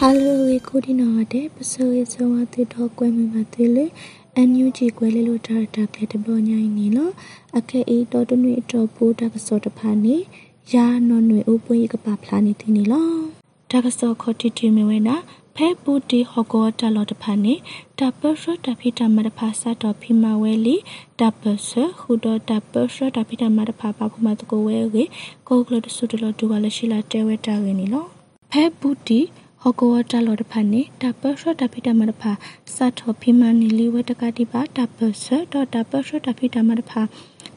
ဟာလိုဝေကိုဒီနော်တဲ့ပစိုးရဆုံးဝတိတော့ကွဲမိပါသေးလေအန်ယူဂျီကွဲလေလို့တာတာကလေးတဘောညိုင်းနေလို့အခဲအေးတော်တနွေတော့ပိုးတကစောတဖာနေရာနော်နွေဥပွေးကပါဖလာနေတင်နေလို့တကစောခေါ်တီတီမီဝဲနာဖဲပူတီဟောကောတလောတဖာနေတပရတဖိတမတဖာစတော်ဖိမဝဲလီတပဆခုဒတပရတဖိတမတဖာပါဖမတကိုဝဲဝေကိုကလတဆုတလောဒူဝါလရှိလာတဲဝဲတာရင်းနီလောဖဲပူတီ ဟကောတလောတဖာနေတပရတဖိတမတဖာစထောဖိမနီလီဝတကတိပါတပဆတော့တပရတဖိတမတဖာ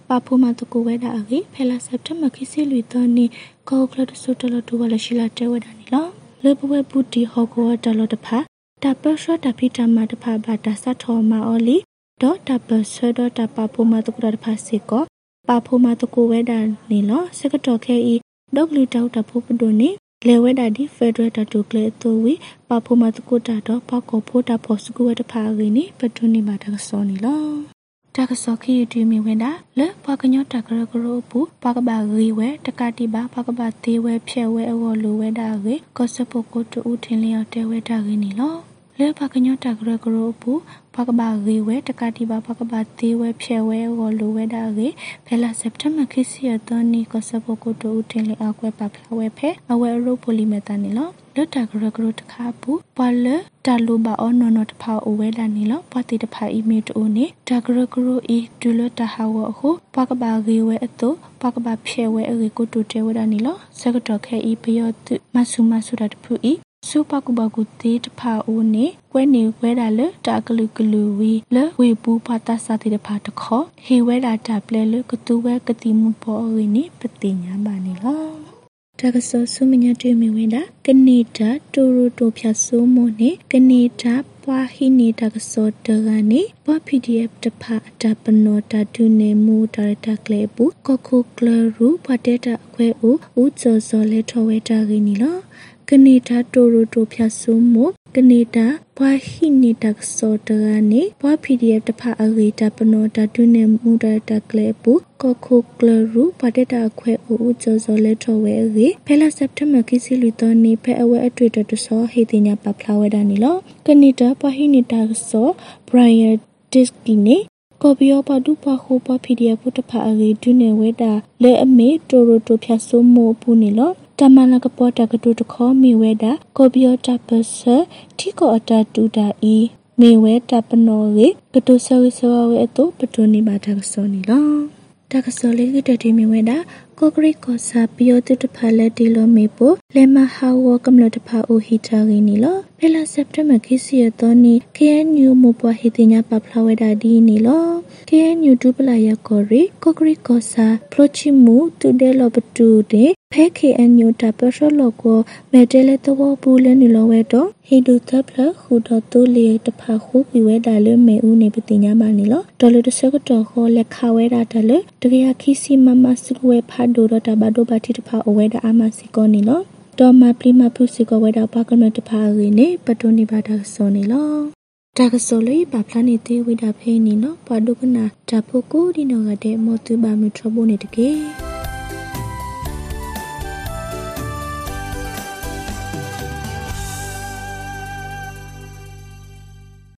ပါဖူမတကိုဝဲတာအကြီးဖဲလာစက်တမခိစီလူတော်နေကောကလတဆုတလောဒူဝါလရှိလာတဲဝဲတာနီလောလေပဝဲပူတီဟကောတလောတဖာတပရတဖိတမတဖာဘာတာစထောမာအောလီဒေါ်တပဆဒေါ်တပဖူမတကိုတဖာစီကောပါဖူမတကိုဝဲတာနီလောစကတော်ခဲဤဒေါကလီတောက်တဖူပဒိုနေ လေဝဲတာဒီဖက်ဒရယ်တတူကလေတူဝီပဖိုမတကုတာတော့ပကောဖိုတာဖောစကူဝတဖာရင်းနိပတွနေမှာတကစောနေလောတကစောခီတီမီဝင်တာလေပကညောတကရကရောပူပကဘာရီဝဲတကတိပါပကဘာသေးဝဲဖြဲဝဲအဝလိုဝဲတာရေကောစပုကိုတူဦးထင်းလျော်တဲဝဲတာရင်းနိလော လေပကညောတကရကရောပူပကဘာရီဝဲတကတိပါပကဘာသေးဝဲဖြဲဝဲဝလိုဝဲတာရေဖဲလာစက်တမ်ဘာခီစီယတနီကောစပုကိုတူဦးထင်းလျော်အကွဲပါဖလာဝဲဖဲအဝဲရိုပိုလီမက်တာနီလောလွတ်တာကရကရတခါပူပွာလတာလူပါအောနော်နော်တဖာအိုဝဲလာနီလောပွာတိတဖာအီမီတိုနေတာကရကရအီဒူလတာဟာဝအခုပွာကဘာဂေဝဲအတုပွာကဘာဖျဲဝဲအရေကိုတူတဲဝဲတာနီလောစကတော့ခဲအီပယောတုမဆူမဆူတာတဖူအီ စူပကူဘကူတေတဖာအိုနေကွဲနေဝဲတာလတာကလူကလူဝီလဝေပူပါတာစာတိတဖာတခောဟေဝဲတာတာပလဲလကတူဝဲကတိမှုပေါ်အင်းနေပတိညာပါနေလောတကဆောဆုမညာတွေ့မြင်ဝင်တာကနေဒါတူရူတိုဖြတ်ဆိုးမနေကနေဒါပွာဟိနေတကဆောတကနေဘ PDF တဖအတပနောတတုနေမူဒါရတာကလေပူကခုကလရူဖတဲ့တာအခွဲဦးဦးစောစောလဲထော်ဝဲတာကင်းနီလော ကနေဒါတိုရိုတိုဖြတ်ဆိုးမကနေဒါဘွာဟိနေတက်စောတကနေဘွာ PDF တဖအဂေတပနောတတုနေမူဒတကလေပူကခုကလရူပဒတာခွဲအိုကျော်စောလက်ထော်ဝဲရေဖဲလာစက်တမ်ဘာကိစီလူတော်နေဖဲအဝဲအတွေ့တတဆောဟေတင်ညာပပလာဝဲတာနေလောကနေဒါဘွာဟိနေတက်စောဘရိုင်ယာဒစ်ကီနေကော်ပီယောပါဒူပါခိုပါ PDF ပုတဖအဂေဒုနေဝဲတာလဲအမေတိုရိုတိုဖြတ်ဆိုးမို့ပူနေလော တမလကပေါ်တကတူတခေါမီဝဲတာကိုဘီယောတပစထီကိုအတတူတာဤမေဝဲတပနောလေကတုဆဝိဆဝဝဲအတုပတုနိဘာတကစောနီလောတကစောလေးကတတိမီဝဲတာ ကိုဂရိကောစာပီယောတတဖာလက်တီလိုမေပိုလေမဟာဝကမလတဖာအိုဟီတာဂီနီလောဖဲလာစက်တမခိစီယတောနီ KNU မပွားဟီတင်ညာပပလာဝဲတာဒီနီလော KNU ဒူပလာယကိုရီကိုဂရိကောစာပရိုချီမူတူဒဲလောပတူတဲ့ဖဲ KNU တပရလောကိုမေတဲလေတော့ဘူးလဲနီလောဝဲတော့ဟီဒူသပလခုတော့တူလီတဖာခုပြီးဝဲတာလဲမေဦးနေပတိညာမနီလောဒေါ်လတဆကတော့ခေါ်လက်ခဝဲတာတလဲတကယ်ခိစီမမစလွဲဖာဒိုရတာဘဒိုဘာတိတဖာအဝဲတာအမစီကောနီလောတော်မပလီမဖုစီကောဝဲတာပါကမတဖာရင်းနေပတိုနေပါတာစောနေလောတာကစောလေးပါဖလာနေသေးဝိတာဖေးနီနော်ဘာဒုကနာတဖို့ကိုဒီနော်ကတဲ့မောတူပါမီထရဘိုနေတကေ